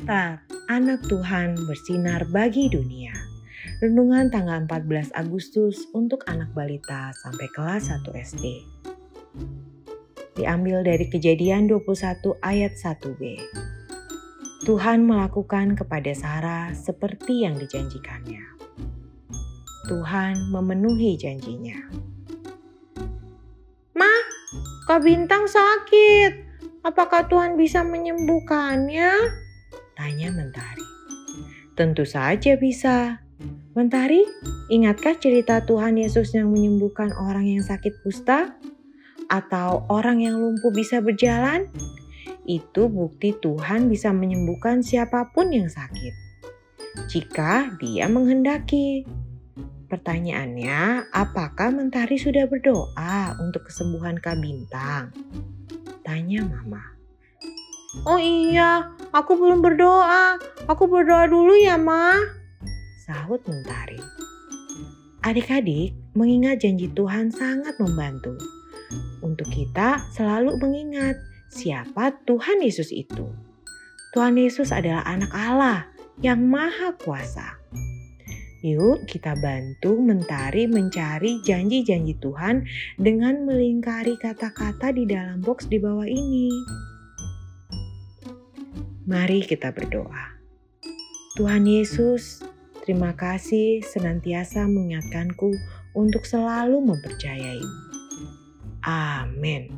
Alkitab, anak Tuhan bersinar bagi dunia. Renungan tanggal 14 Agustus untuk anak balita sampai kelas 1 SD. Diambil dari kejadian 21 ayat 1b. Tuhan melakukan kepada Sarah seperti yang dijanjikannya. Tuhan memenuhi janjinya. Ma, Kak Bintang sakit. Apakah Tuhan bisa menyembuhkannya? Tanya Mentari. Tentu saja bisa. Mentari, ingatkah cerita Tuhan Yesus yang menyembuhkan orang yang sakit kusta? Atau orang yang lumpuh bisa berjalan? Itu bukti Tuhan bisa menyembuhkan siapa pun yang sakit. Jika dia menghendaki. Pertanyaannya, apakah Mentari sudah berdoa untuk kesembuhan Kak Bintang? Tanya Mama. Oh iya, aku belum berdoa. Aku berdoa dulu ya, Ma. Sahut Mentari. Adik-adik, mengingat janji Tuhan sangat membantu. Untuk kita selalu mengingat siapa Tuhan Yesus itu. Tuhan Yesus adalah anak Allah yang maha kuasa. Yuk kita bantu mentari mencari janji-janji Tuhan dengan melingkari kata-kata di dalam box di bawah ini. Mari kita berdoa. Tuhan Yesus, terima kasih senantiasa mengingatkanku untuk selalu mempercayaimu. Amin.